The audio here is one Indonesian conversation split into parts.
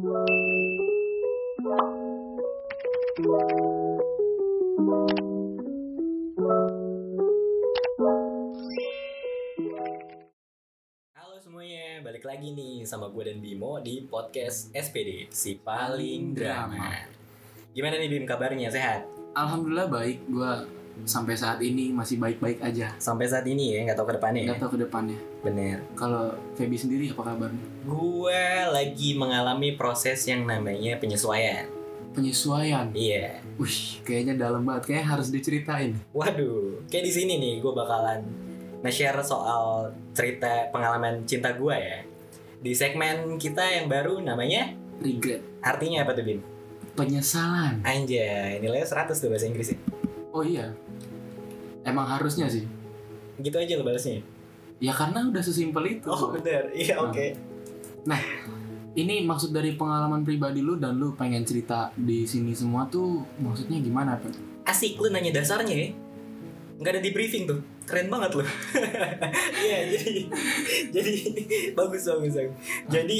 Halo semuanya, balik lagi nih sama gue dan Bimo di podcast SPD Si Paling Drama. Gimana nih Bim kabarnya, sehat? Alhamdulillah baik, gue sampai saat ini masih baik-baik aja. Sampai saat ini ya, nggak tahu ke depannya ya? Gak tau ke depannya. Bener. Kalau Feby sendiri apa kabarnya? Gue lagi mengalami proses yang namanya penyesuaian. Penyesuaian. Iya. Wih, kayaknya dalam banget. Kayaknya harus diceritain. Waduh, kayak di sini nih gue bakalan nge-share soal cerita pengalaman cinta gue ya. Di segmen kita yang baru namanya Regret. artinya apa tuh Bim? Penyesalan. Anjay, nilainya 100 tuh bahasa Inggris ya. Oh iya. Emang harusnya sih. Gitu aja lo balasnya. Ya karena udah sesimpel itu. Oh bener, iya Hmm. oke. Ini maksud dari pengalaman pribadi lu dan lu pengen cerita di sini semua tuh maksudnya gimana, Pak? Asik lu nanya dasarnya ya. Nggak ada di briefing tuh. Keren banget lu. Iya, jadi jadi bagus bagus. bagus. Jadi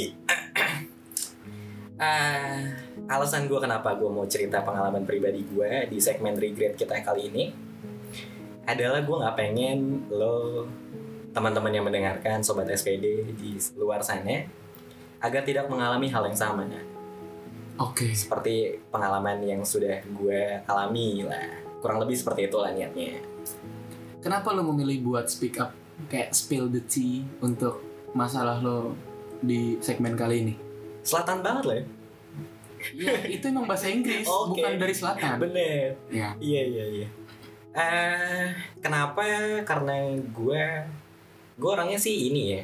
ah, alasan gue kenapa gue mau cerita pengalaman pribadi gue di segmen regret kita kali ini adalah gue nggak pengen lo teman-teman yang mendengarkan sobat SPD di luar sana agar tidak mengalami hal yang sama Oke. seperti pengalaman yang sudah gue alami lah kurang lebih seperti itulah niatnya Kenapa lu memilih buat speak up kayak spill the tea untuk masalah lo di segmen kali ini? Selatan banget lah ya. Ya, itu emang bahasa Inggris, Oke. bukan dari selatan. bener. Ya. iya iya iya. Eh kenapa? Karena gue gue orangnya sih ini ya.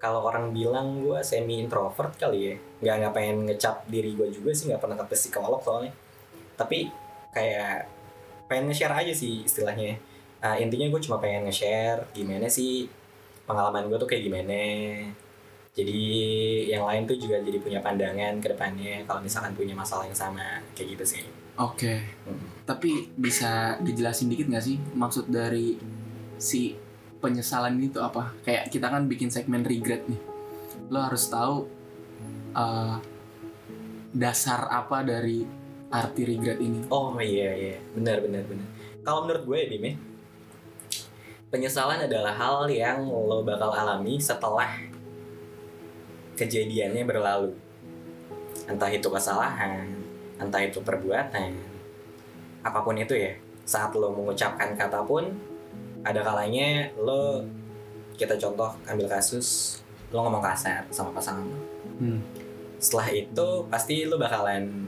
Kalau orang bilang gue semi introvert kali ya nggak nggak pengen ngecap diri gue juga sih nggak pernah ke psikolog soalnya. Tapi kayak pengen nge-share aja sih istilahnya. Eh, intinya gue cuma pengen nge-share gimana sih pengalaman gue tuh kayak gimana jadi yang lain tuh juga jadi punya pandangan ke depannya kalau misalkan punya masalah yang sama kayak gitu sih Oke. Hmm. Tapi bisa dijelasin dikit nggak sih maksud dari si penyesalan ini tuh apa? Kayak kita kan bikin segmen regret nih. Lo harus tahu uh, dasar apa dari arti regret ini. Oh iya iya benar benar benar. Kalau menurut gue ya Bim ya, penyesalan adalah hal yang lo bakal alami setelah kejadiannya berlalu. Entah itu kesalahan, entah itu perbuatan, apa pun itu ya. Saat lo mengucapkan kata pun, ada kalanya lo kita contoh ambil kasus lo ngomong kasar sama pasangan lo. Hmm. Setelah itu pasti lo bakalan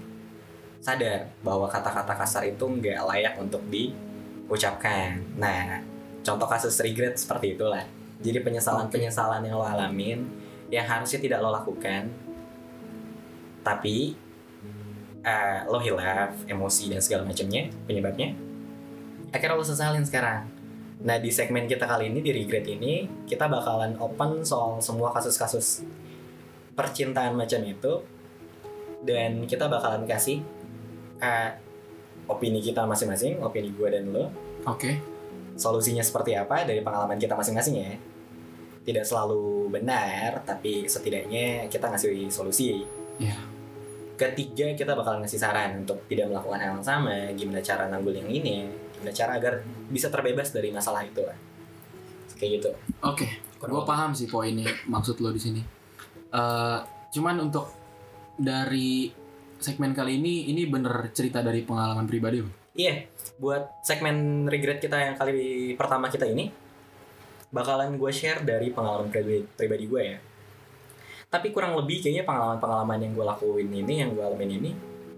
sadar bahwa kata-kata kasar itu nggak layak untuk diucapkan. Nah, contoh kasus regret seperti itulah. Jadi penyesalan-penyesalan yang lo alamin yang harusnya tidak lo lakukan, tapi eh, lo hilaf, emosi dan segala macamnya penyebabnya. Akhirnya lo sesalin sekarang. Nah di segmen kita kali ini di regret ini kita bakalan open soal semua kasus-kasus percintaan macam itu dan kita bakalan kasih eh, opini kita masing-masing, opini gue dan lo, Oke. solusinya seperti apa dari pengalaman kita masing-masing ya. Tidak selalu benar, tapi setidaknya kita ngasih solusi. Iya. Ketiga, kita bakal ngasih saran untuk tidak melakukan hal yang sama, gimana cara nanggul yang ini, gimana cara agar bisa terbebas dari masalah itu lah. Kayak gitu. Oke. Gue paham sih poinnya maksud lo di sini. Eh, cuman untuk dari segmen kali ini ini bener cerita dari pengalaman pribadi lo. Iya, buat segmen regret kita yang kali pertama kita ini bakalan gue share dari pengalaman pribadi, pribadi gue ya. Tapi kurang lebih kayaknya pengalaman-pengalaman yang gue lakuin ini, yang gue alamin ini,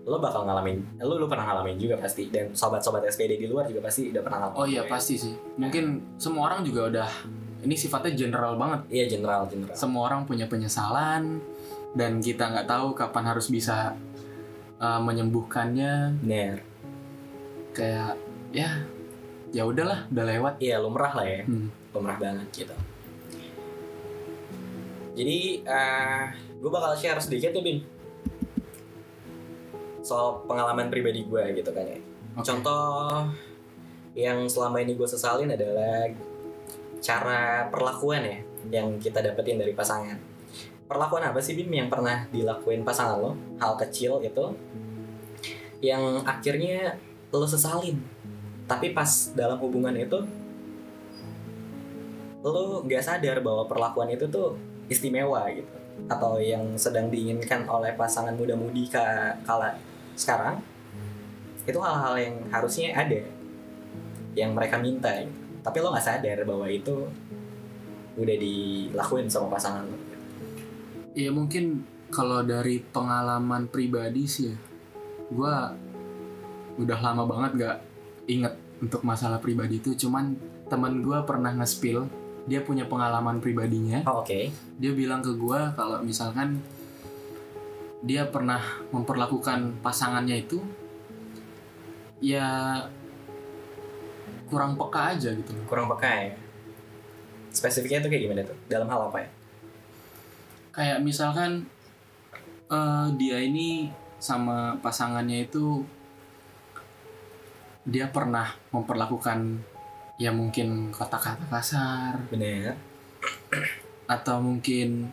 lo bakal ngalamin, lo lo pernah ngalamin juga pasti, dan sobat-sobat SPD di luar juga pasti udah pernah ngalamin. Oh iya ya. pasti sih. Mungkin semua orang juga udah ini sifatnya general banget. Iya general general. Semua orang punya penyesalan dan kita nggak tahu kapan harus bisa uh, menyembuhkannya. Bener. Kayak ya ya udahlah, udah lewat. Iya lumrah lah ya, Hmm. Lumrah banget gitu. Jadi eh gue bakal share sedikit ya Bim soal pengalaman pribadi gue gitu kan ya. Oke. Contoh yang selama ini gue sesalin adalah cara perlakuan ya yang kita dapetin dari pasangan. perlakuan apa sih Bim yang pernah dilakuin pasangan lo hal kecil itu yang akhirnya lo sesalin tapi pas dalam hubungan itu lo nggak sadar bahwa perlakuan itu tuh istimewa gitu. Atau yang sedang diinginkan oleh pasangan muda-mudi ka- kala sekarang itu hal-hal yang harusnya ada yang mereka minta gitu. tapi lo nggak sadar bahwa itu udah dilakuin sama pasangan lo ya mungkin kalau dari pengalaman pribadi sih ya gue udah lama banget gak inget untuk masalah pribadi itu. Cuman teman gue pernah nge-spill dia punya pengalaman pribadinya. Oh, oke. Dia bilang ke gue kalau misalkan dia pernah memperlakukan pasangannya itu ya kurang peka aja gitu. Kurang peka ya? Spesifiknya itu kayak gimana tuh? Dalam hal apa ya? Kayak misalkan eh, dia ini sama pasangannya itu dia pernah memperlakukan ya mungkin kata-kata kasar. Bener. Atau mungkin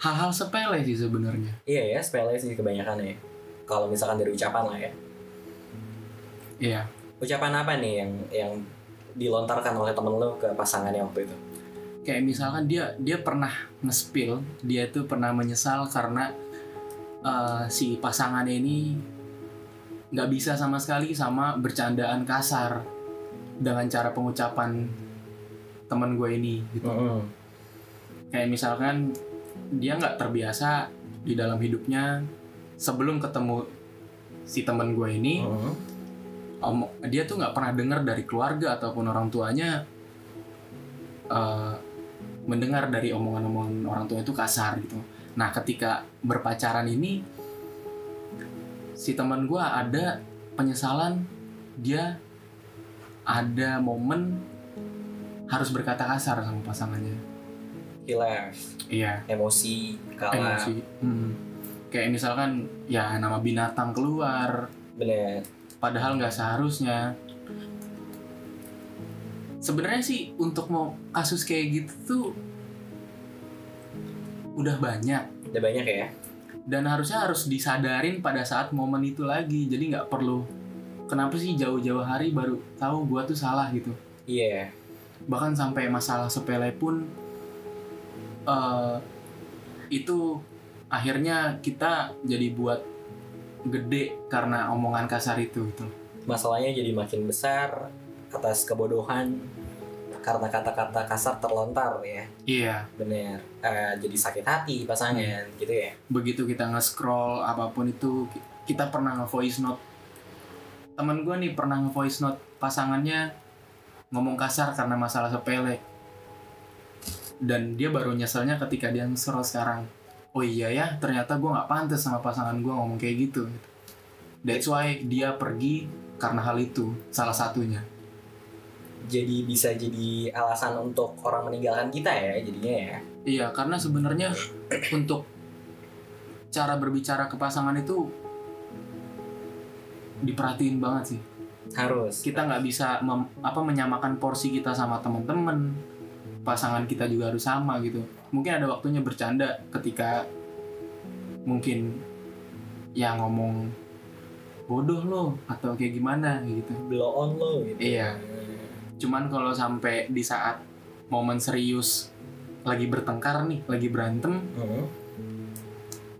hal-hal sepele sih sebenarnya. Iya ya sepele sih kebanyakan ya. Kalau misalkan dari ucapan lah ya. Iya. Ucapan apa nih yang yang dilontarkan oleh temen lo ke pasangannya waktu itu? Kayak misalkan dia dia pernah nge-spill dia itu pernah menyesal karena eh, si pasangannya ini nggak bisa sama sekali sama bercandaan kasar dengan cara pengucapan teman gue ini gitu kayak misalkan dia nggak terbiasa di dalam hidupnya sebelum ketemu si teman gue ini Mhm. om- dia tuh nggak pernah dengar dari keluarga ataupun orang tuanya eh, mendengar dari omongan-omongan orang tua itu kasar gitu. Nah ketika berpacaran ini si teman gue ada penyesalan dia ada momen harus berkata kasar sama pasangannya. hilaf Iya. emosi kalah Emosi. Hmm. Kayak misalkan ya nama binatang keluar, bener padahal nggak seharusnya sebenarnya sih untuk mau kasus kayak gitu tuh udah banyak udah banyak ya dan harusnya harus disadarin pada saat momen itu lagi jadi nggak perlu kenapa sih jauh-jauh hari baru tahu gua tuh salah gitu? Iya. Bahkan sampai masalah sepele pun eh, itu akhirnya kita jadi buat gede karena omongan kasar itu gitu. Masalahnya jadi makin besar atas kebodohan karena kata-kata kasar terlontar ya. Iya. Bener. Eh, jadi sakit hati pasangan gitu ya. Begitu kita nge-scroll apa pun itu ki- kita pernah nge-voice note temen gue nih pernah nge-voice note pasangannya ngomong kasar karena masalah sepele. Dan dia baru nyeselnya ketika dia nge-scroll sekarang. Oh iya ya ternyata gue nggak pantas sama pasangan gue ngomong kayak gitu. That's why dia pergi karena hal itu salah satunya. Jadi bisa jadi alasan untuk orang meninggalkan kita ya jadinya ya? Iya, karena sebenarnya untuk cara berbicara ke pasangan itu diperhatiin banget sih. harus Kita nggak bisa mem- apa menyamakan porsi kita sama teman-teman. Pasangan kita juga harus sama gitu. Mungkin ada waktunya bercanda ketika mungkin ya ngomong bodoh lo atau kayak gimana gitu. blow on lo gitu Iya. Cuman kalau sampai di saat momen serius lagi bertengkar nih, lagi berantem Mhm.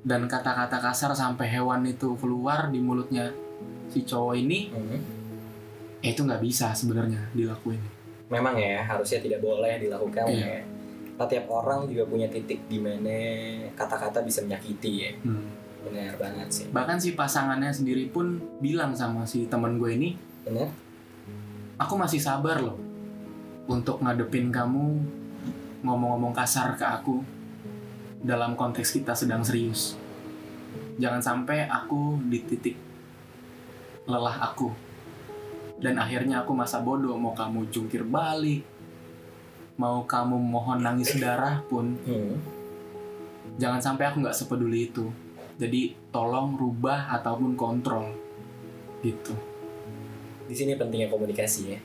dan kata-kata kasar sampai hewan itu keluar di mulutnya si cowok ini Mhm. ya itu nggak bisa sebenarnya dilakuin memang ya harusnya tidak boleh dilakukan Iya. ya Nah, tiap orang juga punya titik di mana kata-kata bisa menyakiti ya Hmm. benar banget sih bahkan si pasangannya sendiri pun bilang sama si teman gue ini benar aku masih sabar loh untuk ngadepin kamu ngomong-ngomong kasar ke aku dalam konteks kita sedang serius jangan sampai aku di titik lelah aku. Dan akhirnya aku masa bodoh mau kamu jungkir balik mau kamu mohon nangis darah pun. Hmm. jangan sampai aku nggak sepeduli itu. Jadi tolong rubah ataupun kontrol gitu. Di sini pentingnya komunikasi ya.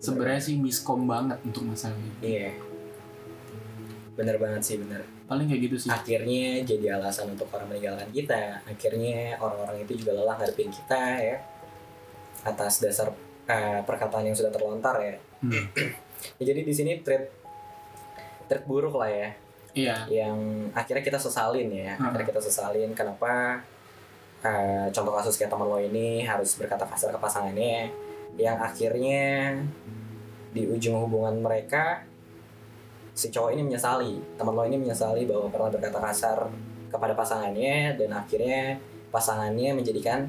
Sebenarnya sih miskom banget untuk masalah ini. Iya. Benar banget sih benar paling kayak gitu sih. Akhirnya jadi alasan untuk orang meninggalkan kita. Akhirnya orang-orang itu juga lelah ngadepin kita ya. Atas dasar eh, perkataan yang sudah terlontar ya. Hmm. Ya, jadi di sini treat treat buruk lah ya. Iya. Yang akhirnya kita sesalin ya. Hmm. akhirnya kita sesalin kenapa eh, contoh kasus kayak teman lo ini harus berkata kasar ke pasangannya. Yang akhirnya di ujung hubungan mereka si cowok ini menyesali teman lo ini menyesali bahwa pernah berkata kasar kepada pasangannya dan akhirnya pasangannya menjadikan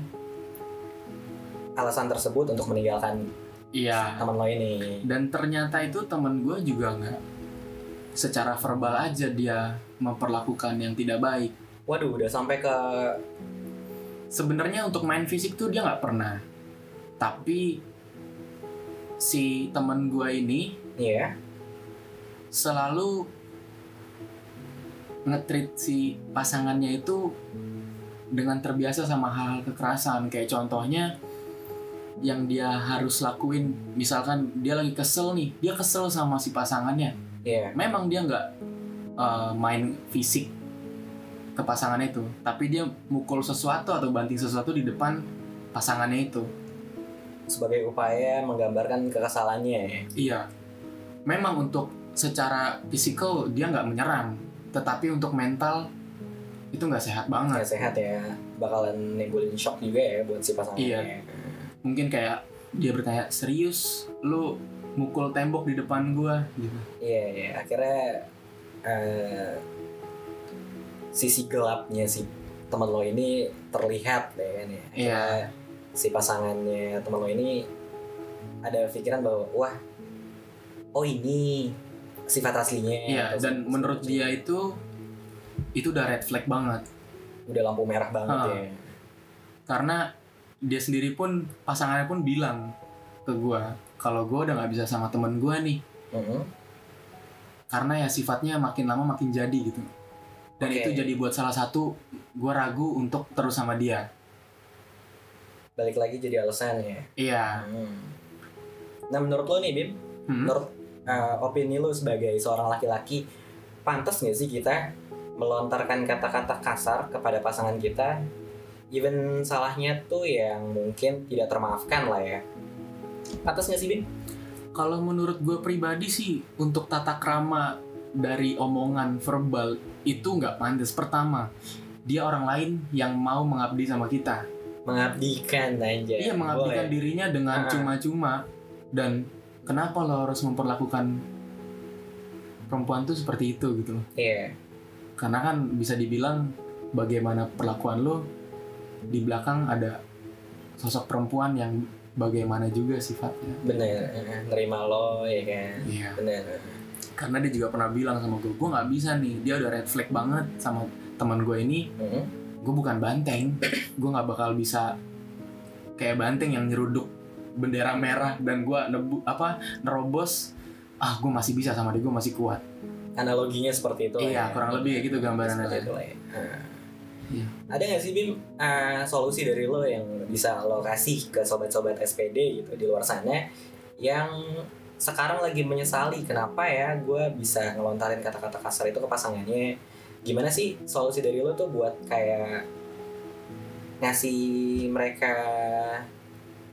alasan tersebut untuk meninggalkan iya. teman lo ini. Dan ternyata itu temen gue juga nggak secara verbal aja dia memperlakukan yang tidak baik. Waduh udah sampai ke sebenarnya untuk main fisik tuh dia nggak pernah. Tapi si teman gue ini ya selalu ngetrit si pasangannya itu dengan terbiasa sama hal kekerasan. Kayak contohnya yang dia harus lakuin misalkan dia lagi kesel nih dia kesel sama si pasangannya. Ya memang dia nggak uh, main fisik ke pasangannya itu tapi dia mukul sesuatu atau banting sesuatu di depan pasangannya itu. Sebagai upaya menggambarkan kekesalannya ya. Iya. Memang untuk secara fisikal dia nggak menyerang tetapi untuk mental itu nggak sehat banget. Nggak sehat ya bakalan nimbulin shock juga ya buat si pasangannya. Iya. mungkin kayak dia bertanya serius? Lu mukul tembok di depan gua? Gitu. Iya iya. Akhirnya eh, sisi gelapnya si teman lo ini terlihat deh kan ya. Iya. Si pasangannya teman lo ini ada pikiran bahwa wah oh ini sifat aslinya iya dan sifat- menurut sifat- dia itu itu udah red flag banget udah lampu merah banget Ah. ya karena dia sendiri pun pasangannya pun bilang ke gua kalau gua udah nggak bisa sama temen gua nih Mhm. karena ya sifatnya makin lama makin jadi gitu dan Oke. itu jadi buat salah satu gua ragu untuk terus sama dia balik lagi jadi alasan ya iya Hmm. nah menurut lo nih Bim Hmm. menurut uh, opini lu sebagai seorang laki-laki pantas nggak sih kita melontarkan kata-kata kasar kepada pasangan kita even salahnya tuh yang mungkin tidak termaafkan lah ya pantas nggak sih Bin? Kalau menurut gue pribadi sih untuk tata krama dari omongan verbal itu nggak pantas. Pertama, dia orang lain yang mau mengabdi sama kita. mengabdikan aja Iya mengabdikan Boleh. dirinya dengan cuma-cuma dan kenapa lo harus memperlakukan perempuan tuh seperti itu gitu loh. iya Karena kan bisa dibilang bagaimana perlakuan lo di belakang ada sosok perempuan yang bagaimana juga sifatnya. bener nerima lo ya kan Iya. bener karena dia juga pernah bilang sama gue gue nggak bisa nih dia udah red flag banget sama teman gue ini Mhm. gue bukan banteng gue nggak bakal bisa kayak banteng yang nyeruduk bendera merah dan gue nebu apa nerobos ah gue masih bisa sama dia gue masih kuat analoginya seperti itu iya ya. kurang lebih gitu gambaran Seperti aja itu lah ya. Nah. Iya. Ada nggak sih Bim uh, solusi dari lo yang bisa lo kasih ke sobat-sobat SPD gitu di luar sana yang sekarang lagi menyesali kenapa ya gue bisa ngelontarin kata-kata kasar itu ke pasangannya gimana sih solusi dari lo tuh buat kayak ngasih mereka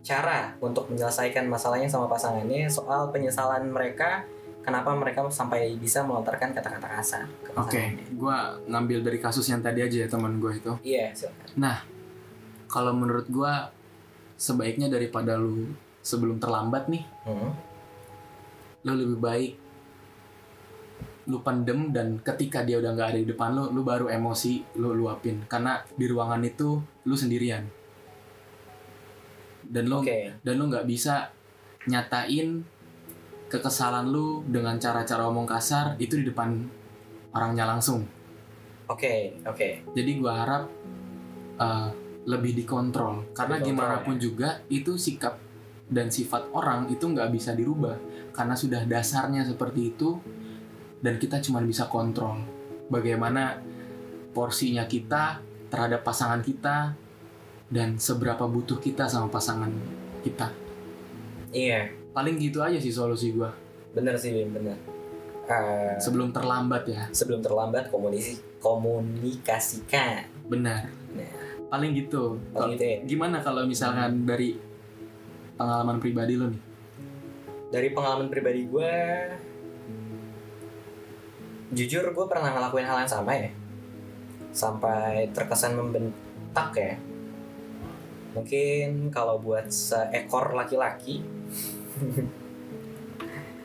cara untuk menyelesaikan masalahnya sama pasangannya soal penyesalan mereka kenapa mereka sampai bisa melontarkan kata-kata kasar ke oke pasangannya gue ngambil dari kasus yang tadi aja ya teman gue itu. Iya silakan. Kalau menurut gue sebaiknya daripada lu sebelum terlambat nih Hmm. lu lebih baik lu pendem dan ketika dia udah nggak ada di depan lu lu baru emosi lu luapin. Karena di ruangan itu lu sendirian dan lu Oke, dan lu nggak bisa nyatain kekesalan lu dengan cara-cara omong kasar itu di depan orangnya langsung oke, oke. jadi gua harap uh, lebih dikontrol karena Dikontrol, gimana pun ya. juga itu sikap dan sifat orang itu nggak bisa dirubah karena sudah dasarnya seperti itu dan kita cuma bisa kontrol bagaimana porsinya kita terhadap pasangan kita dan seberapa butuh kita sama pasangan kita. Iya, paling gitu aja sih solusi gua. Bener sih bener. Eh, sebelum terlambat ya. sebelum terlambat komunikasi komunikasikan. Benar. Nah. paling gitu. Paling gitu ya. gimana kalau misalkan dari pengalaman pribadi lo nih? Dari pengalaman pribadi gue jujur gue pernah ngelakuin hal yang sama ya. Sampai terkesan membentak ya mungkin kalau buat seekor laki-laki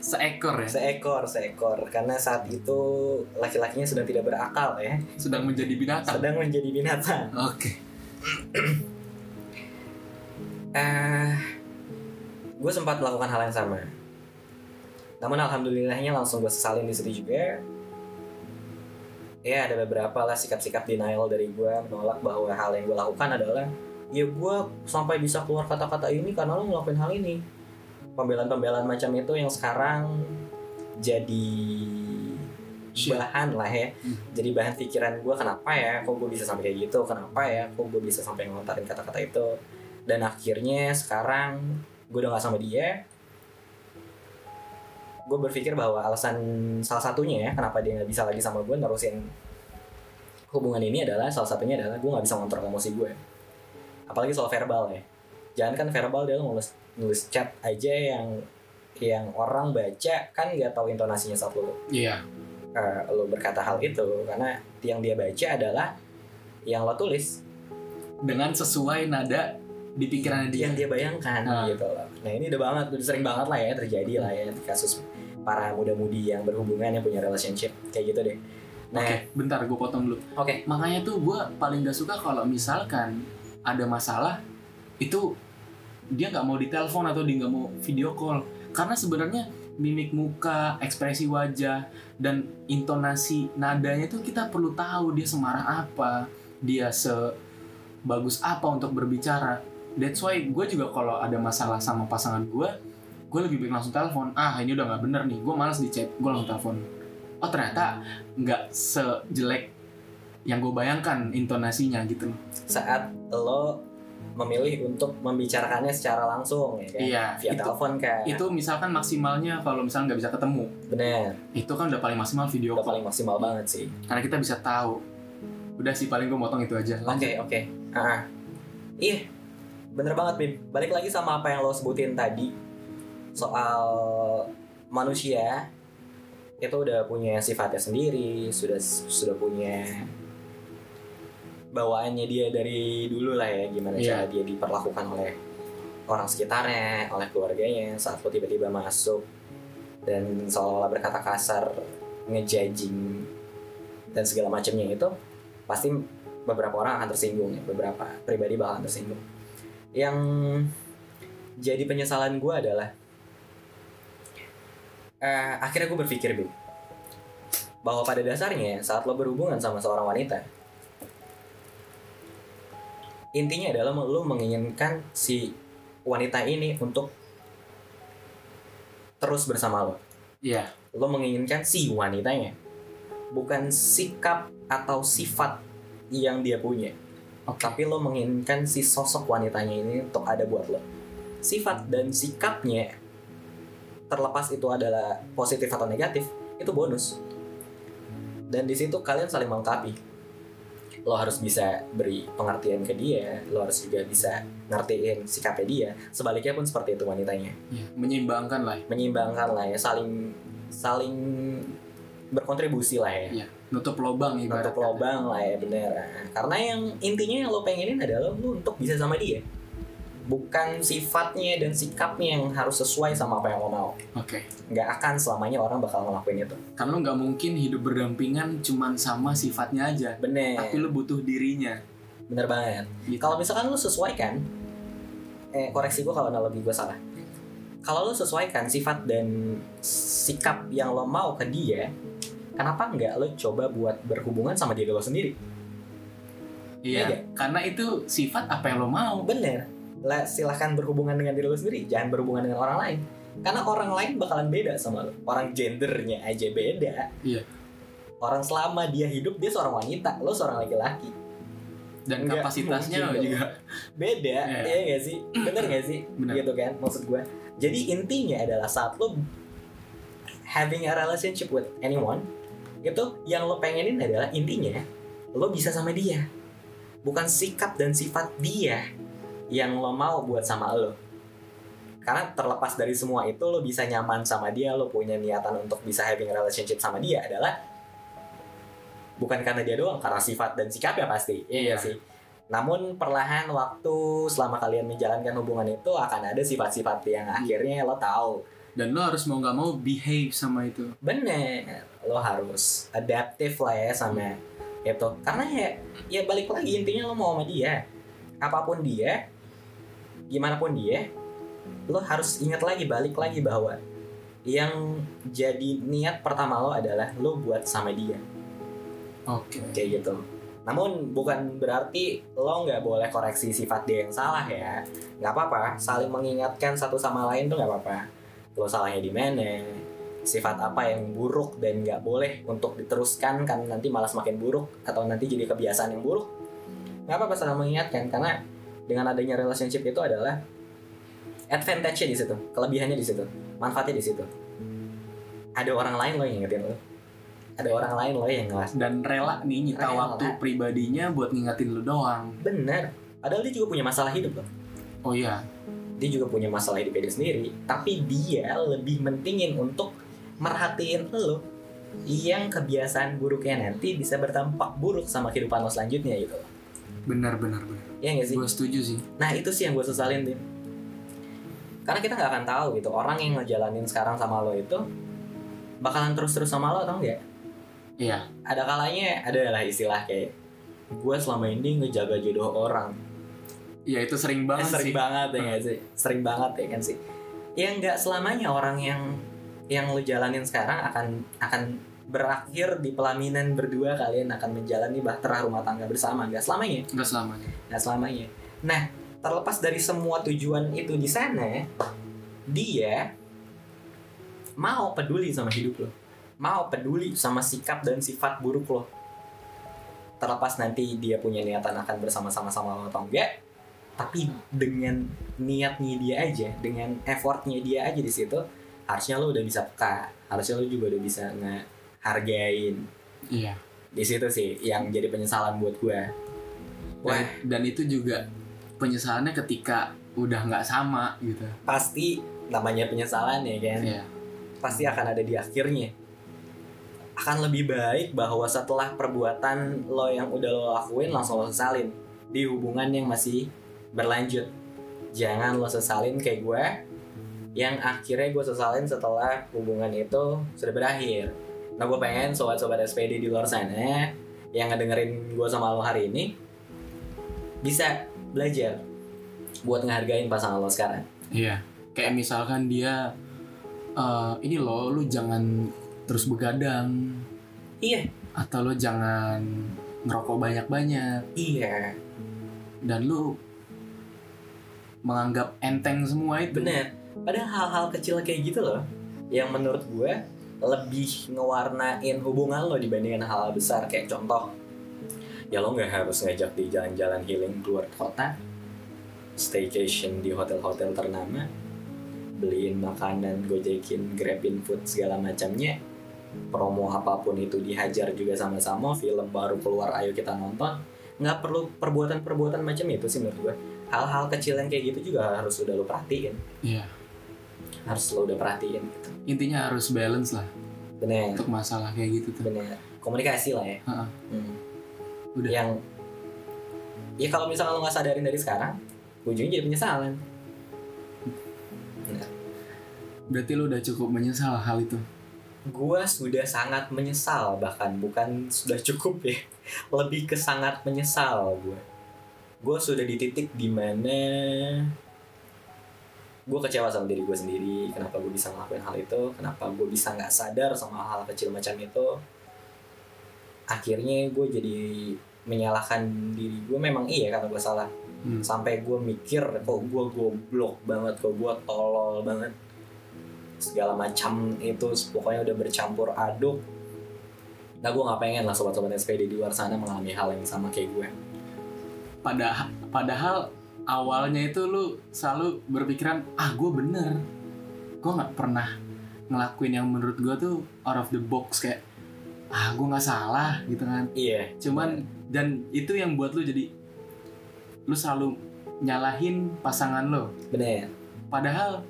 seekor ya? Seekor seekor. Karena saat itu laki-lakinya sedang tidak berakal ya. Sedang menjadi binatang? Sedang menjadi binatang. Oke. Eh gue sempat melakukan hal yang sama. Namun alhamdulillahnya langsung gue sesalin di situ juga. Ya ada beberapa lah sikap-sikap denial dari gue menolak bahwa hal yang gue lakukan adalah ya gue sampai bisa keluar kata-kata ini karena lo ngelakuin hal ini. Pembelaan-pembelaan macam itu yang sekarang jadi Shit. bahan lah ya. Hmm. jadi bahan pikiran gue kenapa ya kok gue bisa sampai kayak gitu? Kenapa ya kok gue bisa sampai ngelontarin kata-kata itu? Dan akhirnya sekarang gue udah gak sama dia gue berpikir bahwa alasan salah satunya ya kenapa dia nggak bisa lagi sama gue nerusin hubungan ini adalah salah satunya adalah gue nggak bisa ngontrol emosi gue apalagi soal verbal ya jangan kan verbal dia nulis nulis chat aja yang yang orang baca kan nggak tahu intonasinya saat lo iya eh, lo berkata hal itu karena yang dia baca adalah yang lo tulis dengan sesuai nada di pikirannya dia yang dia bayangkan Nah. gitu loh. Nah ini udah banget, udah sering banget lah ya terjadi lah ya di kasus para muda-mudi yang berhubungan yang punya relationship kayak gitu deh. Nah, Oke, bentar gue potong dulu. oke, Makanya tuh gue paling gak suka kalau misalkan ada masalah itu dia nggak mau ditelepon atau dia nggak mau video call karena sebenarnya mimik muka, ekspresi wajah dan intonasi nadanya tuh kita perlu tahu dia semarah apa, dia sebagus apa untuk berbicara. That's why gue juga kalau ada masalah sama pasangan gue, gue lebih baik langsung telepon. Ah ini udah nggak bener nih, gue malas di chat, gue langsung telepon. Oh ternyata nggak sejelek yang gue bayangkan intonasinya gitu saat lo memilih untuk membicarakannya secara langsung ya kan, Iya, via itu- telepon kan, Itu misalkan maksimalnya kalau misalnya nggak bisa ketemu, bener, itu kan udah paling maksimal video udah call. paling maksimal banget sih. Karena kita bisa tahu. Udah sih paling gue motong itu aja. Oke oke, Ah, iya, bener banget Bim. Balik lagi sama apa yang lo sebutin tadi soal manusia itu udah punya sifatnya sendiri, sudah sudah punya bawaannya dia dari dulu lah ya gimana Iya. cara dia diperlakukan oleh orang sekitarnya, oleh keluarganya saat lo tiba-tiba masuk dan seolah-olah berkata kasar, ngejudging dan segala macamnya itu pasti beberapa orang akan tersinggung ya, beberapa pribadi bakalan tersinggung. Yang jadi penyesalan gue adalah eh, akhirnya gue berpikir Bim bahwa pada dasarnya saat lo berhubungan sama seorang wanita intinya adalah lo menginginkan si wanita ini untuk terus bersama lo. Iya. lo menginginkan si wanitanya bukan sikap atau sifat yang dia punya. Oke. tapi lo menginginkan si sosok wanitanya ini untuk ada buat lo. Sifat dan sikapnya terlepas itu adalah positif atau negatif itu bonus. Dan di situ kalian saling melengkapi lo harus bisa beri pengertian ke dia lo harus juga bisa ngertiin sikapnya dia sebaliknya pun seperti itu wanitanya Iya, menyeimbangkan lah. ya. menyeimbangkan lah ya saling saling berkontribusi lah ya Iya, nutup lobang ibaratnya. nutup lobang lah ya bener karena yang intinya yang lo pengenin adalah lo untuk bisa sama dia bukan sifatnya dan sikapnya yang harus sesuai sama apa yang lo mau Oke. nggak akan selamanya orang bakal ngelakuin itu Karena lo nggak mungkin hidup berdampingan cuman sama sifatnya aja. bener Tapi lo butuh dirinya. bener banget Gitu. kalau misalkan lo sesuaikan eh koreksi gue kalau analogi gue salah kalau lo sesuaikan sifat dan sikap yang lo mau ke dia kenapa nggak lo coba buat berhubungan sama diri lo sendiri Iya, Iya. karena itu sifat apa yang lo mau. bener lah silahkan berhubungan dengan diri lo sendiri jangan berhubungan dengan orang lain. Karena orang lain bakalan beda sama lo orang gendernya aja beda. Iya. orang selama dia hidup dia seorang wanita lo seorang laki-laki. Dan Nggak kapasitasnya mungkin juga. beda Iya. iya gak sih? Bener gak sih? Bener. gitu kan maksud gue jadi intinya adalah saat lo having a relationship with anyone itu yang lo pengenin adalah intinya lo bisa sama dia. Bukan sikap dan sifat dia yang lo mau buat sama lo. Karena terlepas dari semua itu lo bisa nyaman sama dia lo punya niatan untuk bisa having relationship sama dia adalah bukan karena dia doang karena sifat dan sikapnya pasti iya Iya. sih. Namun perlahan waktu selama kalian menjalankan hubungan itu akan ada sifat-sifat yang akhirnya lo tahu. Dan lo harus mau nggak mau behave sama itu. Bener lo harus adaptif lah ya sama itu. Karena ya ya balik lagi intinya lo mau sama dia. Apa pun dia gimana pun dia lo harus ingat lagi balik lagi bahwa yang jadi niat pertama lo adalah lo buat sama dia. Oke. Kayak gitu. Namun bukan berarti lo nggak boleh koreksi sifat dia yang salah ya. Nggak apa-apa. Saling mengingatkan satu sama lain tuh nggak apa-apa. Lo salahnya di mana sifat apa yang buruk dan nggak boleh untuk diteruskan kan nanti malah semakin buruk atau nanti jadi kebiasaan yang buruk nggak apa-apa saling mengingatkan. Karena dengan adanya relationship itu adalah advantage-nya di situ kelebihannya di situ manfaatnya di situ ada orang lain lo yang ingetin lo ada orang lain lo yang ngelas dan rela nih nyita Rela. waktu pribadinya buat ngingetin lo doang Bener. Padahal dia juga punya masalah hidup loh. oh iya Dia juga punya masalah hidup dia sendiri. Tapi dia lebih mentingin untuk merhatiin lo yang kebiasaan buruknya nanti bisa berdampak buruk sama kehidupan lo selanjutnya gitu. benar benar benar Iya gak sih? gue setuju sih. Nah itu sih yang gue sesalin Tim. Karena kita nggak akan tahu gitu orang yang ngejalanin sekarang sama lo itu bakalan terus-terus sama lo atau enggak. iya. Ada kalanya ada lah istilah kayak gue selama ini ngejaga jodoh orang. Iya itu sering Eh, banget sering sih. banget ya nggak sih? Sering banget ya kan sih? Ya nggak selamanya orang yang yang lu jalanin sekarang akan akan berakhir di pelaminan berdua kalian akan menjalani bahtera rumah tangga bersama. Nggak selamanya? Nggak selamanya. Nggak selamanya. Nah terlepas dari semua tujuan itu di sana dia mau peduli sama hidup lo. Mau peduli sama sikap dan sifat buruk lo. Terlepas nanti dia punya niatan akan bersama-sama sama lo atau enggak tapi dengan niatnya dia aja dengan effortnya dia aja di situ harusnya lo udah bisa peka. Harusnya lo juga udah bisa ngehargain iya. Di situ sih yang jadi penyesalan buat gue wah dan, dan itu juga penyesalannya ketika udah nggak sama gitu. Pasti namanya penyesalan ya kan? Iya. Pasti akan ada di akhirnya. Akan lebih baik bahwa setelah perbuatan lo yang udah lo lakuin langsung lo sesalin. Di hubungan yang masih berlanjut. Jangan lo sesalin kayak gue yang akhirnya gue sesalin setelah hubungan itu sudah berakhir nah gue pengen sobat-sobat SPD di luar sana yang ngedengerin gue sama lo hari ini bisa belajar buat ngehargain pasangan lo sekarang. Iya. Kayak misalkan dia eh, ini loh lu jangan terus begadang. Iya. Atau lu jangan ngerokok banyak-banyak. Iya. Dan lu menganggap enteng semua itu. Bener. Padahal hal-hal kecil kayak gitu loh, yang menurut gue lebih ngewarnain hubungan lo dibandingkan hal, -hal besar kayak contoh. Ya lo nggak harus ngajak di jalan-jalan healing keluar kota, staycation di hotel-hotel ternama, beliin makanan, gojekin, grabin food segala macamnya, promo apa pun itu dihajar juga sama-sama, film baru keluar ayo kita nonton. Nggak perlu perbuatan-perbuatan macam itu sih menurut gue. Hal-hal kecil yang kayak gitu juga harus udah lo perhatiin iya harus lo udah perhatiin gitu. intinya harus balance lah Bener, untuk masalah kayak gitu tuh bener. Komunikasi lah ya. Ha-ha. Hmm. Udah. Yang ya kalau misalnya lo nggak sadarin dari sekarang, ujungnya jadi penyesalan. berarti lu udah cukup menyesal hal itu Gua sudah sangat menyesal bahkan bukan sudah cukup ya, lebih ke sangat menyesal gua. Gua sudah di titik di mana gue kecewa sama diri gue sendiri kenapa gue bisa ngelakuin hal itu kenapa gue bisa nggak sadar sama hal kecil macam itu. Akhirnya gue jadi menyalahkan diri gue memang iya karena gue salah. Hmm. sampai gue mikir kok gue goblok banget kok gue tolol banget. Segala macam itu pokoknya udah bercampur aduk. Nah gue nggak pengen lah sobat-sobat SPD di luar sana mengalami hal yang sama kayak gue. Padahal, padahal awalnya itu lu selalu berpikiran ah gue bener. Gue nggak pernah ngelakuin yang menurut gue tuh out of the box kayak ah gue nggak salah gitu kan. Iya. Cuman dan itu yang buat lu jadi lu selalu nyalahin pasangan lo bener. Padahal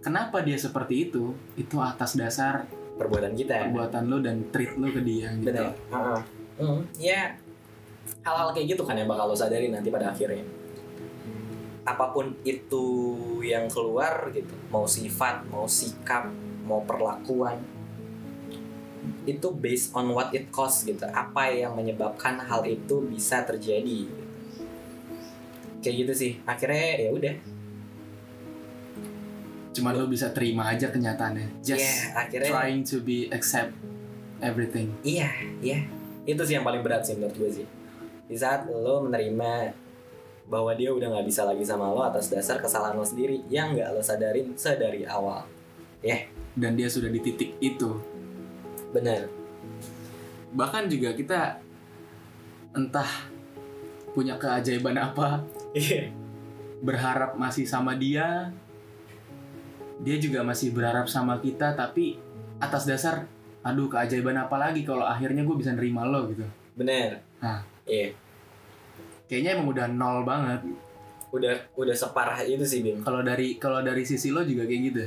kenapa dia seperti itu? Itu atas dasar perbuatan kita. perbuatan lo dan treat lo ke dia gitu. Bener. Heeh. Hmm, ya hal-hal kayak gitu kan yang bakal lo sadari nanti pada akhirnya apa pun itu yang keluar gitu mau sifat mau sikap mau perlakuan itu based on what it cost gitu apa yang menyebabkan hal itu bisa terjadi gitu. kayak gitu sih akhirnya ya udah cuman lo bisa terima aja kenyataannya just ya akhirnya trying to be accept everything Iya, iya. Itu sih yang paling berat sih menurut gue sih. Di saat lo menerima bahwa dia udah nggak bisa lagi sama lo atas dasar kesalahan lo sendiri yang nggak lo sadarin sedari awal. dan dia sudah di titik itu Bener. bahkan juga kita entah punya keajaiban apa Iya. berharap masih sama dia dia juga masih berharap sama kita tapi atas dasar aduh keajaiban apa lagi kalau akhirnya gue bisa nerima lo gitu Bener. Hah. Iya. Kayaknya emang udah nol banget Udah udah separah itu sih Bim. kalau dari kalau dari sisi lo juga kayak gitu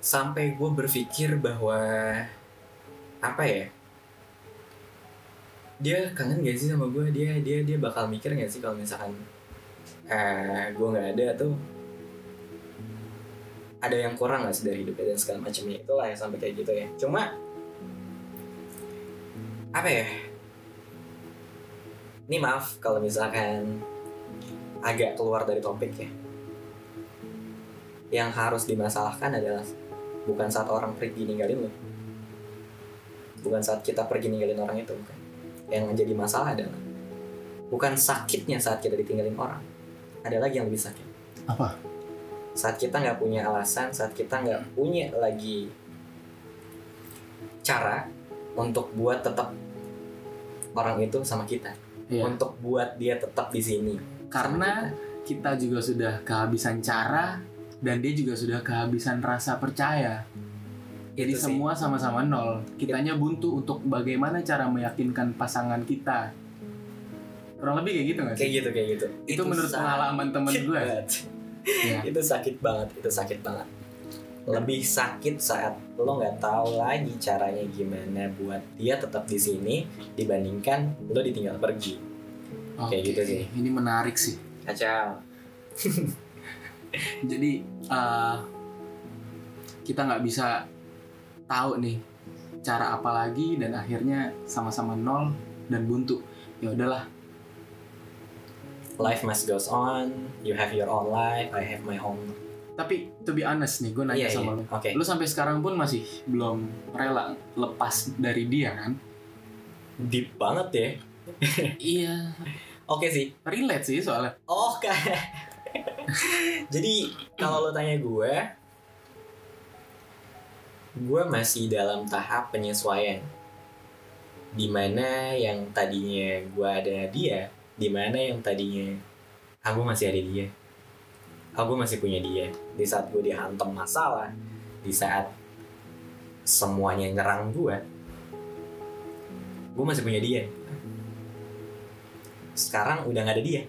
Sampai gue berpikir bahwa apa ya? Dia kangen gak sih sama gue? Dia dia dia bakal mikir gak sih kalau misalkan eh gue nggak ada tuh ada yang kurang gak sih dari hidupnya dan segala macamnya itulah ya sampai kayak gitu ya cuma apa ya ini maaf kalau misalkan agak keluar dari topik ya. Yang harus dimasalahkan adalah bukan saat orang pergi ninggalin lo. Bukan saat kita pergi ninggalin orang itu bukan. Yang menjadi masalah adalah bukan sakitnya saat kita ditinggalin orang. Ada lagi yang lebih sakit. Apa? saat kita nggak punya alasan saat kita nggak punya lagi cara untuk buat tetap orang itu sama kita Iya. untuk buat dia tetap di sini. Karena kita juga sudah kehabisan cara dan dia juga sudah kehabisan rasa percaya. Jadi Itu semua sama-sama nol. Kitanya buntu untuk bagaimana cara meyakinkan pasangan kita. Kurang lebih kayak gitu nggak sih? kayak gitu kayak gitu. Itu, menurut sakit pengalaman temen gue ya. itu sakit banget itu sakit banget lebih sakit saat lo nggak tahu lagi caranya gimana buat dia tetap di sini dibandingkan lo ditinggal pergi. Kayak gitu sih. ini menarik sih. Kacau. Jadi uh, kita nggak bisa tahu nih cara apa lagi dan akhirnya sama-sama nol dan buntu. Ya udahlah. Life must goes on. You have your own life. I have my own tapi to be honest nih gue nanya Iya, sama iya. lu oke lu sampai sekarang pun masih belum rela lepas dari dia kan deep banget ya iya oke sih relate sih soalnya Oh kan. Jadi kalau lo tanya gue, gue masih dalam tahap penyesuaian. Di mana yang tadinya gue ada dia, di mana yang tadinya aku masih ada dia. Aku masih punya dia. Di saat gue dihantam masalah, di saat semuanya nyerang gue, gue masih punya dia. Sekarang udah gak ada dia.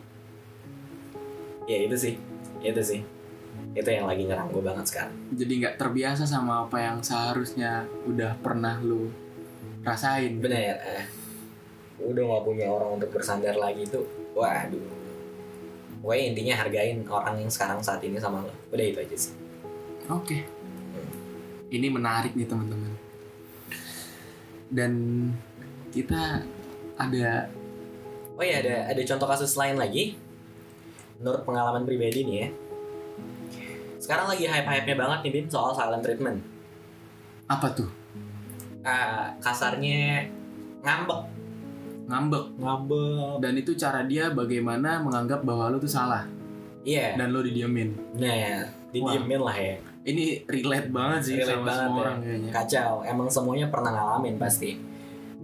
Ya itu sih. Itu sih. Itu yang lagi nyerang gue banget sekarang. Jadi nggak terbiasa sama apa yang seharusnya udah pernah lu rasain. Bener. Eh, udah nggak punya orang untuk bersandar lagi tuh. Waduh gue intinya hargain orang yang sekarang saat ini sama lo. Udah itu aja sih. Oke. Ini menarik nih teman-teman. Dan kita ada oh iya ada ada contoh kasus lain lagi. Menurut pengalaman pribadi nih ya. Sekarang lagi hype-hype-nya banget nih Bim soal silent treatment. Apa tuh? Ah, kasarnya ngambek ngambek. Ngambek. Dan itu cara dia bagaimana menganggap bahwa lu tuh salah. Iya. Dan lu didiemin. Nah didiemin lah ya. Ini relate banget sih Relate sama banget semua ya. orang kayaknya. Kacau. Emang semuanya pernah ngalamin pasti.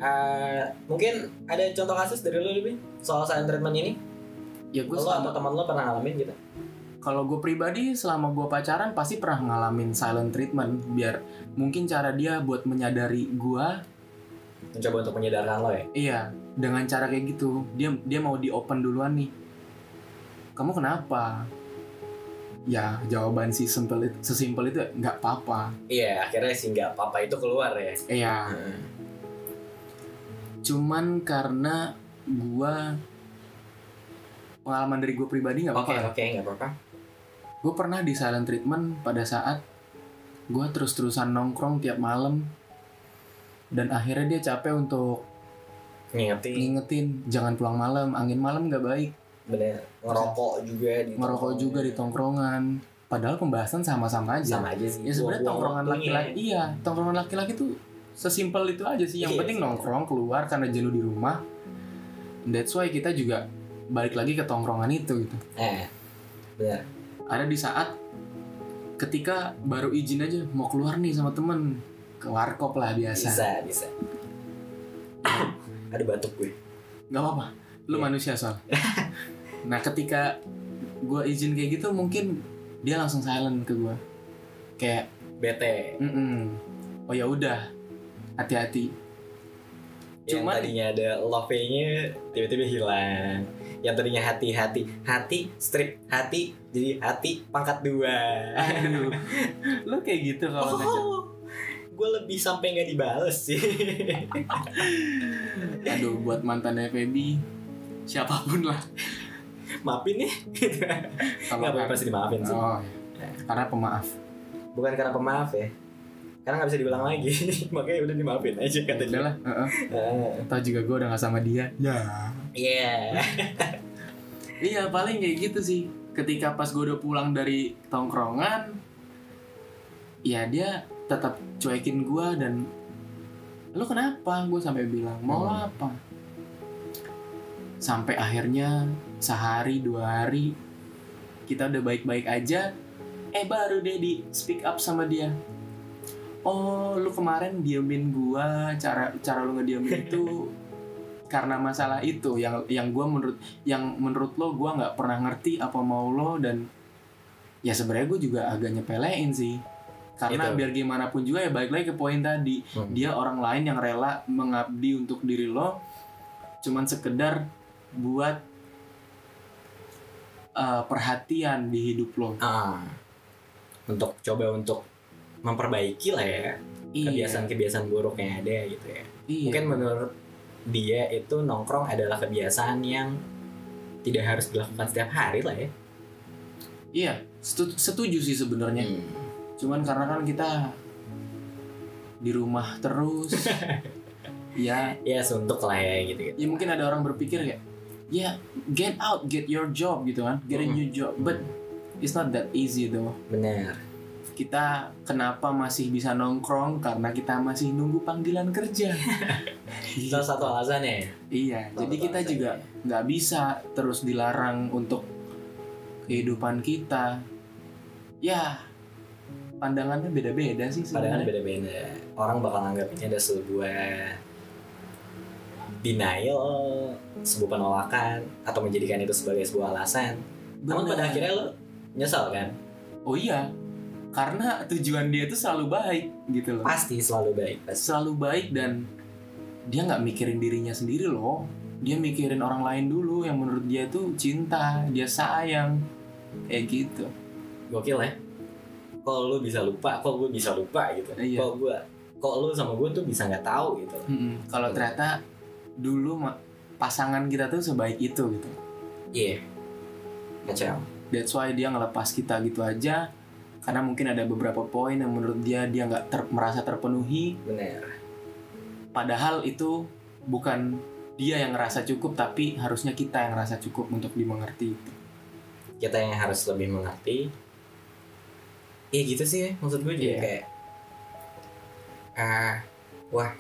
Eh, mungkin ada contoh kasus dari lo lebih soal silent treatment ini? Ya gue lo atau teman lo pernah ngalamin gitu? Kalau gue pribadi selama gue pacaran pasti pernah ngalamin silent treatment. Biar mungkin cara dia buat menyadari gue mencoba untuk menyadarkan lo ya? Iya dengan cara kayak gitu. Dia dia mau di open duluan nih. Kamu kenapa? Ya jawaban si simpel itu sesimpel itu nggak apa-apa. Iya akhirnya sih nggak apa-apa itu keluar ya. Iya. Heeh. cuman karena gua pengalaman dari gue pribadi nggak oke apa-apa. oke nggak apa-apa. Gue pernah di silent treatment pada saat gue terus-terusan nongkrong tiap malam. Dan akhirnya dia capek untuk ngingetin. Ngingetin jangan pulang malam angin malam nggak baik. Bener ngerokok juga di ngerokok juga di tongkrongan. Padahal pembahasan sama-sama aja. Sama aja sih ya sebenarnya tongkrongan laki-laki iya tongkrongan laki-laki tuh sesimpel itu aja sih. Yang Iya, penting nongkrong keluar karena jenuh di rumah. That's why kita juga balik lagi ke tongkrongan itu gitu. Eh bener. Ada di saat ketika baru izin aja mau keluar nih sama temen. Ke warkop lah biasa. Bisa bisa ada batuk gue. Nggak apa-apa. Lu Iya. manusia soal nah ketika gue izin kayak gitu mungkin dia langsung silent ke gue kayak bete. "Mm-mm. oh ya udah. Hati-hati. Yang Cuman- tadinya ada love-nya tiba-tiba hilang. Yang tadinya hati-hati hati strip hati jadi hati pangkat dua. Aduh. Lu kayak gitu kalau oh gue lebih sampai nggak dibales sih. Aduh buat mantannya Feby siapa pun lah. Maafin nih. Kalau nggak apa-apa sih dimaafin sih. Oh iya. karena pemaaf. Bukan karena pemaaf ya. Karena nggak bisa diulang lagi. Makanya udah dimaafin aja ya katanya. udahlah heeh. Toh juga gue udah gak sama dia. Ya. Iya. Iya paling kayak gitu sih. Ketika pas gue udah pulang dari tongkrongan Ya dia tetap cuekin gue dan Lu kenapa? Gue sampai bilang Mau lo Hmm. apa? Sampai akhirnya Sehari dua hari Kita udah baik-baik aja Eh baru deh di speak up sama dia Oh lu kemarin diemin gua Cara cara lu ngediemin itu karena masalah itu yang yang gue menurut yang menurut lo gue nggak pernah ngerti apa mau lo dan ya sebenarnya gue juga agak nyepelein sih karena Itu. biar gimana pun juga ya balik lagi ke poin tadi Hmm. dia orang lain yang rela mengabdi untuk diri lo cuman sekedar buat uh, perhatian di hidup lo Ah. untuk coba untuk memperbaiki lah ya kebiasaan-kebiasaan buruk yang ada gitu ya iya. mungkin menurut dia itu nongkrong adalah kebiasaan yang tidak harus dilakukan setiap hari lah ya iya setu- setuju sih sebenarnya cuman karena kan kita di rumah terus. Ya. Ya suntuk lah ya gitu gitu ya mungkin ada orang berpikir kayak ya get out get your job gitu kan. Get a new job. But it's not that easy though. Benar. Kita kenapa masih bisa nongkrong? Karena kita masih nunggu panggilan kerja. Salah satu alasannya ya? Iya Salah jadi satu kita juga nggak bisa terus dilarang untuk kehidupan kita. Ya pandangannya beda-beda sih sebenarnya. Beda-beda. Orang bakal anggap ini ada sebuah denial sebuah penolakan atau menjadikan itu sebagai sebuah alasan. Namun Bener. pada akhirnya lo nyesal kan? Oh iya karena tujuan dia itu selalu baik gitu loh. Pasti selalu baik pasti. Selalu baik dan dia nggak mikirin dirinya sendiri loh. Dia mikirin orang lain dulu yang menurut dia tuh cinta dia sayang. Kayak gitu. Gokil ya kok lu bisa lupa kok gue bisa lupa gitu. Iya. kok gue kok lu sama gue tuh bisa nggak tahu gitu. Mm-mm. kalau ternyata dulu pasangan kita tuh sebaik itu gitu. Iya. Kacau that's why dia ngelepas kita gitu aja. Karena mungkin ada beberapa poin yang menurut dia dia nggak ter- merasa terpenuhi. Bener padahal itu bukan dia yang ngerasa cukup tapi harusnya kita yang ngerasa cukup untuk dimengerti. Kita yang harus lebih mengerti Iya gitu sih ya maksud gue juga Iya. kayak ah wah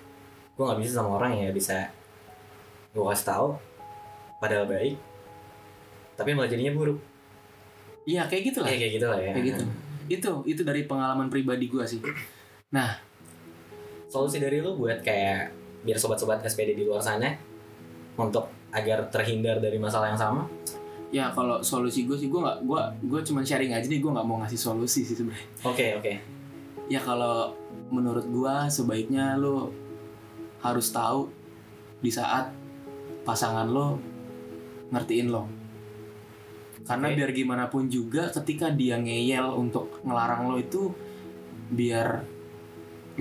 gue nggak bisa sama orang yang bisa gue kasih tahu padahal baik tapi malah jadinya buruk. Iya kayak gitu lah. Ya kayak gitu lah ya. Kayak gitu. Itu itu dari pengalaman pribadi gue sih. Solusi dari lu buat kayak biar sobat-sobat SPD di luar sana untuk agar terhindar dari masalah yang sama ya kalau solusi gue sih gue nggak gue gue cuma sharing aja nih gue nggak mau ngasih solusi sih sebenarnya. Oke oke. Ya kalau menurut gue sebaiknya lo harus tahu di saat pasangan lo ngertiin lo. Karena Oke. biar gimana pun juga ketika dia ngeyel untuk ngelarang lo itu biar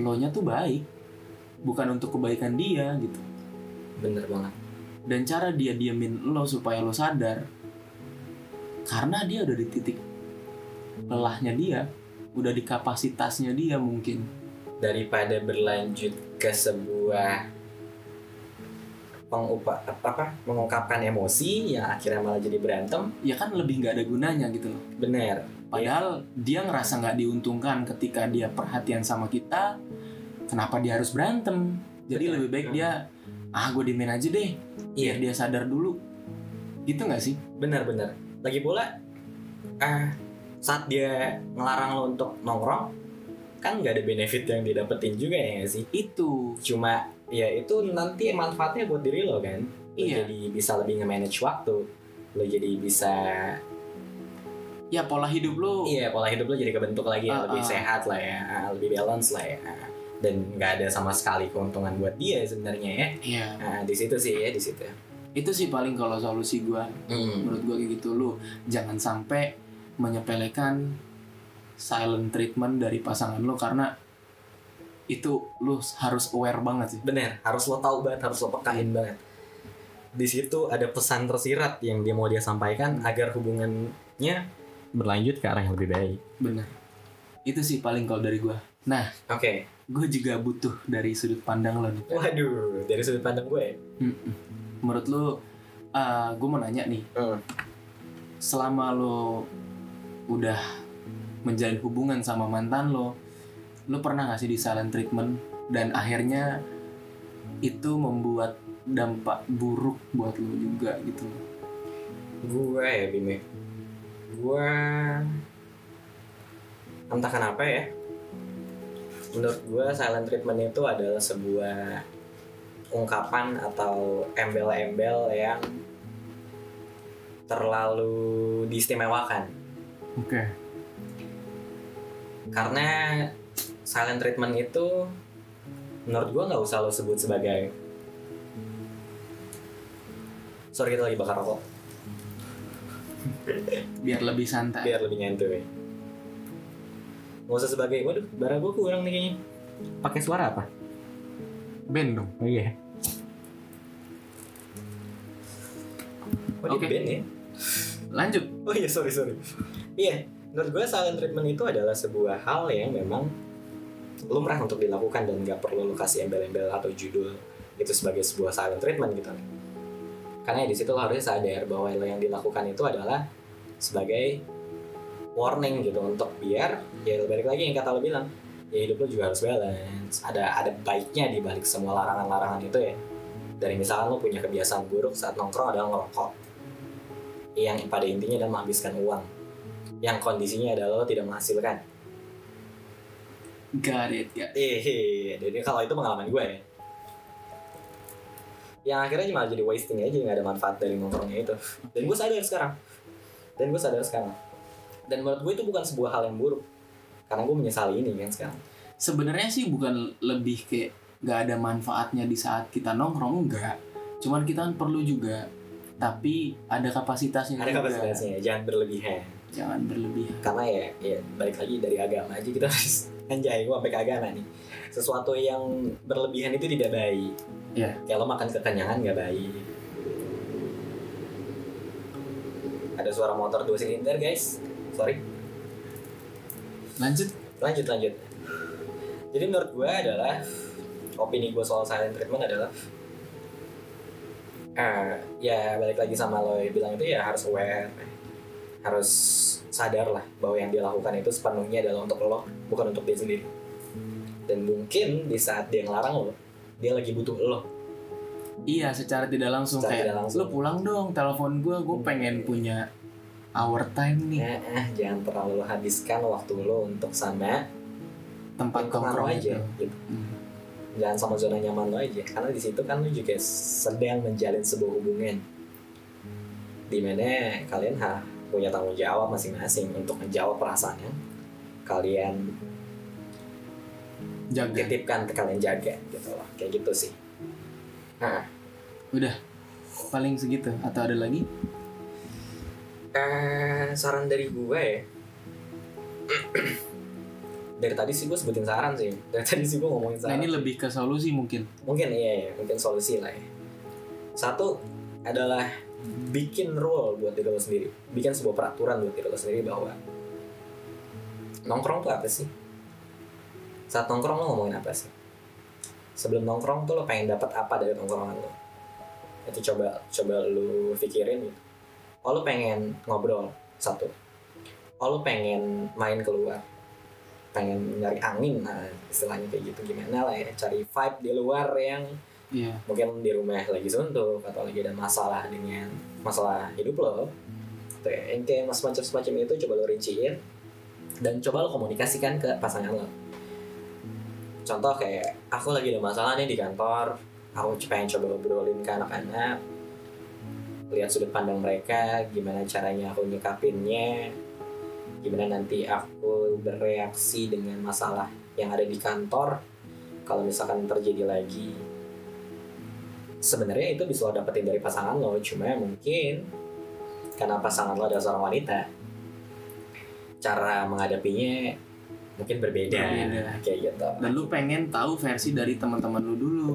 lo nya tuh baik bukan untuk kebaikan dia gitu. Bener banget. Dan cara dia diemin lo supaya lo sadar karena dia udah di titik lelahnya dia udah di kapasitasnya dia mungkin. Daripada berlanjut ke sebuah pengupa apa, mengungkapkan emosi yang akhirnya malah jadi berantem. Ya kan lebih nggak ada gunanya gitu loh. Bener. Padahal dia ngerasa nggak diuntungkan ketika dia perhatian sama kita kenapa dia harus berantem? Jadi Betul. lebih baik dia ah gue diemin aja deh iya. biar dia sadar dulu. Gitu nggak sih? Bener-bener lagi pula ah saat dia ngelarang lo untuk nongkrong kan nggak ada benefit yang didapetin juga ya sih? Itu. Cuma ya itu nanti manfaatnya buat diri lo kan? Lo Iya. jadi bisa lebih nge-manage waktu lo jadi bisa ya pola hidup lo. Iya pola hidup lo jadi kebentuk lagi Ah, ya, lebih ah. sehat lah ya ah, lebih balance lah ya. Ah, dan nggak ada sama sekali keuntungan buat dia sebenarnya ya. Iya. nah, di situ sih ya di situ itu sih paling kalau solusi gue Hmm. menurut gue kayak gitu. Lu jangan sampai menyepelekan silent treatment dari pasangan lo karena itu lu harus aware banget sih. Bener harus lo tahu banget harus lo pekain banget. Di situ ada pesan tersirat yang dia mau dia sampaikan agar hubungannya berlanjut ke arah yang lebih baik. Bener. Itu sih paling kalau dari gue nah oke. gue juga butuh dari sudut pandang lo nih waduh dari sudut pandang gue Mm-mm. Menurut lu gue mau nanya nih. Hmm. selama lo udah menjalin hubungan sama mantan lo lo pernah gak sih di silent treatment? Dan akhirnya itu membuat dampak buruk buat lo juga gitu. Gue ya Bime gue entah kenapa ya. Menurut gue silent treatment itu adalah sebuah ungkapan atau embel-embel yang terlalu diistimewakan. Oke. Karena silent treatment itu menurut gue nggak usah lo sebut sebagai sorry kita lagi bakar rokok. Biar lebih santai. Biar lebih nyantuy nggak usah sebagai waduh bara gue kurang nih kayaknya. Pakai suara apa? Band dong. Oh iya Oh, band ya? lanjut Oh iya, sorry, sorry. Iya, menurut gue silent treatment itu adalah sebuah hal yang memang lumrah untuk dilakukan dan nggak perlu lu kasih embel-embel atau judul itu sebagai sebuah silent treatment gitu. Karena di situ lo harusnya sadar bahwa lo yang dilakukan itu adalah sebagai warning gitu untuk biar ya balik lagi yang kata lo bilang ya hidup lo juga harus balance ada ada baiknya di balik semua larangan-larangan itu ya dari misalkan lo punya kebiasaan buruk saat nongkrong adalah ngerokok yang pada intinya adalah menghabiskan uang. Yang kondisinya adalah lo tidak menghasilkan. Got it got it. eh jadi kalau itu pengalaman gue ya. Yang akhirnya cuma jadi wasting aja nggak ada manfaat dari nongkrongnya itu. Dan gue sadar sekarang. Dan gue sadar sekarang. Dan menurut gue itu bukan sebuah hal yang buruk. Karena gue menyesali ini kan sekarang. Sebenarnya sih bukan lebih kayak nggak ada manfaatnya di saat kita nongkrong enggak cuman kita perlu juga tapi ada kapasitasnya ada juga. kapasitasnya jangan berlebihan. Jangan berlebihan. Karena ya ya balik lagi dari agama aja kita harus anjay gue sampai ke agama nih. Sesuatu yang berlebihan itu tidak baik. Kayak lo makan kekenyangan nggak baik. Ada suara motor dua silinder guys. Sorry. Lanjut. Lanjut lanjut. Jadi menurut gue adalah opini gue soal silent treatment adalah eh, ya balik lagi sama lo yang bilang itu ya harus aware harus sadar lah bahwa yang dia lakukan itu sepenuhnya adalah untuk lo bukan untuk dia sendiri. Dan mungkin di saat dia ngelarang lo dia lagi butuh lo. Iya secara tidak langsung. Secara kayak tidak langsung. lu pulang dong telepon gue gue pengen punya hour time nih. Eh, eh, jangan terlalu lo habiskan waktu lo untuk sama tempat lo nongkrong aja itu. gitu. Hmm. Jangan sama zona nyaman lo aja. Karena di situ kan lo juga sedang menjalin sebuah hubungan. Di mana kalian ha, punya tanggung jawab masing-masing untuk menjawab perasaan yang kalian jaga. titipkan kalian jaga gitu loh kayak gitu sih. Nah udah. Paling segitu. Atau ada lagi? Eh saran dari gue ya dari tadi sih gue sebutin saran sih. Dari tadi sih gue ngomongin nah saran. ini lebih ke solusi mungkin. Mungkin iya, iya mungkin solusi lah ya. Satu adalah bikin rule buat diri lo sendiri. Bikin sebuah peraturan buat diri lo sendiri bahwa nongkrong tuh apa sih? Saat nongkrong lo ngomongin apa sih? Sebelum nongkrong tuh lo pengen dapat apa dari nongkrongan lo? Itu coba coba lu pikirin gitu. Oh lo pengen ngobrol satu. Oh lo pengen main keluar pengen nyari angin. Nah istilahnya kayak gitu. Gimana lah ya cari vibe di luar yang iya. mungkin di rumah lagi suntuk atau lagi ada masalah dengan masalah hidup lo. Tuh ya, yang kayak mas macam semacam itu coba lo rinciin dan coba lo komunikasikan ke pasangan lo. Contoh kayak aku lagi ada masalah nih di kantor aku pengen coba obrolin ke anak-anak lihat sudut pandang mereka gimana caranya aku nyikapinnya gimana nanti aku bereaksi dengan masalah yang ada di kantor? Kalau misalkan terjadi lagi sebenarnya itu bisa lo dapetin dari pasangan lo cuma mungkin karena pasangan lo adalah seorang wanita cara menghadapinya mungkin berbeda, kayak gitu. Dan lu pengen tahu versi dari teman-teman lu dulu.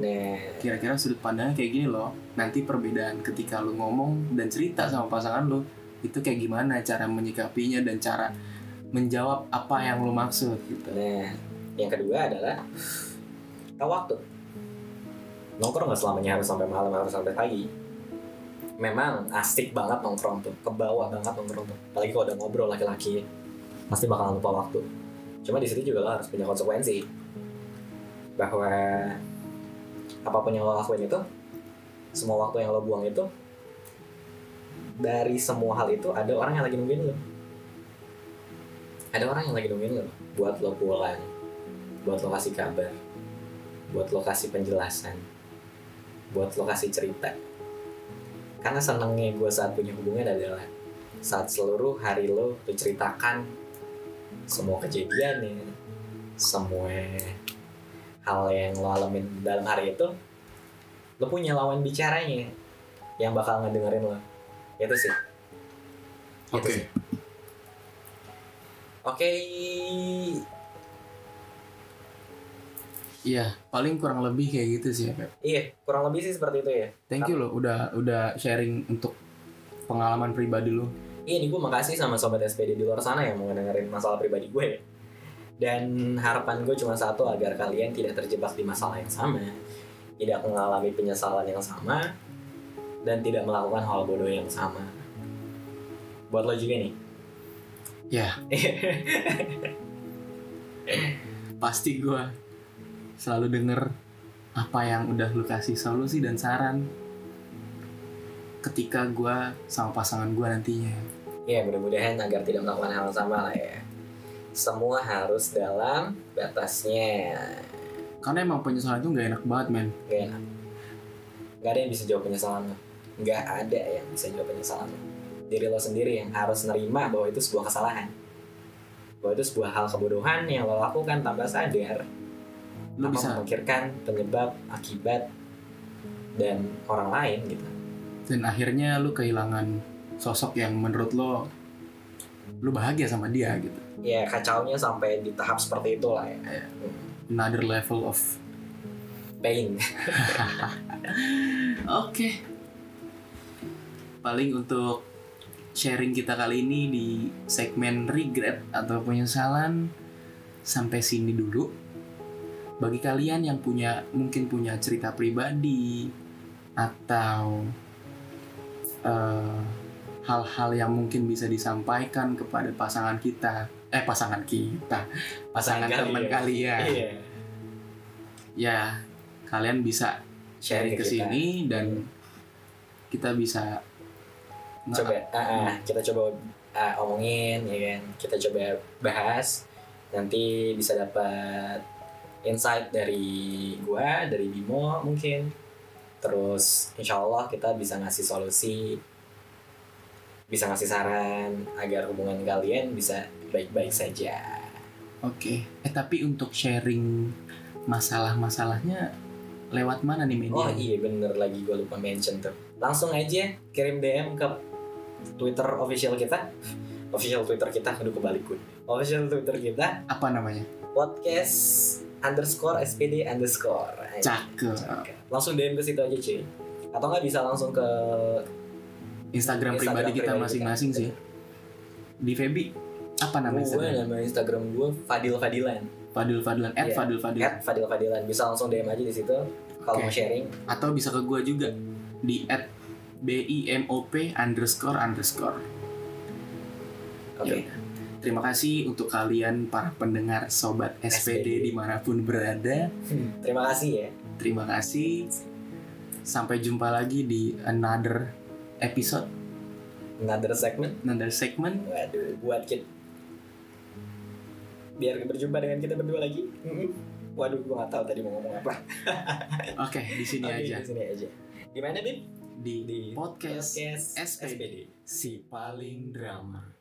Kira-kira sudut pandangnya kayak gini loh. Nanti perbedaan ketika lu ngomong dan cerita sama pasangan lu itu kayak gimana cara menyikapinya dan cara menjawab apa yang lu maksud gitu Nah, yang kedua adalah tahu waktu. Nongkrong nggak selamanya harus sampai malam, harus sampai pagi. Memang asik banget nongkrong tuh, ke bawah banget nongkrong tuh. Apalagi kalau udah ngobrol laki-laki, pasti bakalan lupa waktu. Cuma di situ juga lo harus punya konsekuensi. Bahwa apa pun yang lo lakuin itu, semua waktu yang lo buang itu, dari semua hal itu ada orang yang lagi nungguin lo. Ada orang yang lagi nungguin lo. Buat lo pulang buat lo kasih kabar buat lo kasih penjelasan buat lo kasih cerita. Karena senangnya gue saat punya hubungan adalah saat seluruh hari lo lo ceritakan semua kejadian ya semua hal yang lo alamin dalam hari itu lo punya lawan bicaranya yang bakal ngedengerin lo itu sih Oke. Oke, iya paling kurang lebih kayak gitu sih ya Pep. iya kurang lebih sih seperti itu ya. thank you loh udah udah sharing untuk pengalaman pribadi lu Iya nih gue makasih sama sobat SPD di luar sana yang mau dengerin masalah pribadi gue ya. Dan harapan gue cuma satu agar kalian tidak terjebak di masalah yang sama, tidak mengalami penyesalan yang sama, dan tidak melakukan hal bodoh yang sama. Buat lo juga nih. ya pasti gua selalu denger apa yang udah lu kasih solusi dan saran ketika gua sama pasangan gua nantinya Ya mudah-mudahan agar tidak melakukan hal yang sama lah ya. Semua harus dalam batasnya. karena emang penyesalan itu nggak enak banget men Gak enak. Gak ada yang bisa jawab penyesalan lo. Gak ada yang bisa jawab penyesalan lo. Diri lo sendiri yang harus nerima bahwa itu sebuah kesalahan. Bahwa itu sebuah hal kebodohan yang lo lakukan tanpa sadar. Apa bisa memikirkan penyebab, akibat, dan orang lain gitu. dan akhirnya lu kehilangan sosok yang menurut lo lu bahagia sama dia gitu Ya kacaunya sampai di tahap seperti itu lah ya. Iya. Another level of Pain. oke paling untuk sharing kita kali ini di segmen regret atau penyesalan sampai sini dulu. Bagi kalian yang punya mungkin punya cerita pribadi atau eh, hal-hal yang mungkin bisa disampaikan kepada pasangan kita eh pasangan kita pasangan teman kalian. Iya. ya kalian bisa sharing ke sini dan kita bisa coba ah, ah, kita coba ah, omongin ya kan kita coba bahas nanti bisa dapat insight dari gua dari Bimo mungkin terus insya Allah kita bisa ngasih solusi bisa ngasih saran agar hubungan kalian bisa baik-baik saja. Oke. Eh tapi untuk sharing masalah-masalahnya lewat mana nih media? Oh iya bener lagi gue lupa mention tuh. Langsung aja kirim DM ke Twitter official kita. Official Twitter kita, aduh kebalik gue. Official Twitter kita Apa namanya? podcast underscore spd underscore. Cakep. Langsung DM ke situ aja cuy. Atau nggak bisa langsung ke Instagram, Instagram pribadi kita pribadi masing-masing kita. sih. Di Febi apa nama gue Instagram? nama Instagram gue Fadil Fadilan. Fadil Fadilan, at Iya. Fadil Fadilan. At Fadil Fadilan. Bisa langsung DM aja di situ. Kalau Oke. mau sharing. Atau bisa ke gua juga di at bimop underscore underscore. Oke. Ya. Terima kasih untuk kalian para pendengar sobat SPD, SPD. di mana pun berada. Terima kasih ya. Terima kasih. Sampai jumpa lagi di another episode, Another segment. another segment. Waduh, buat kita biar berjumpa dengan kita berdua lagi. Waduh, gue gak tahu tadi mau ngomong apa. Oke, di sini Oke, aja Di sini aja. Di mana, Bim? Di, Di podcast podcast SPD. SPD. si paling drama.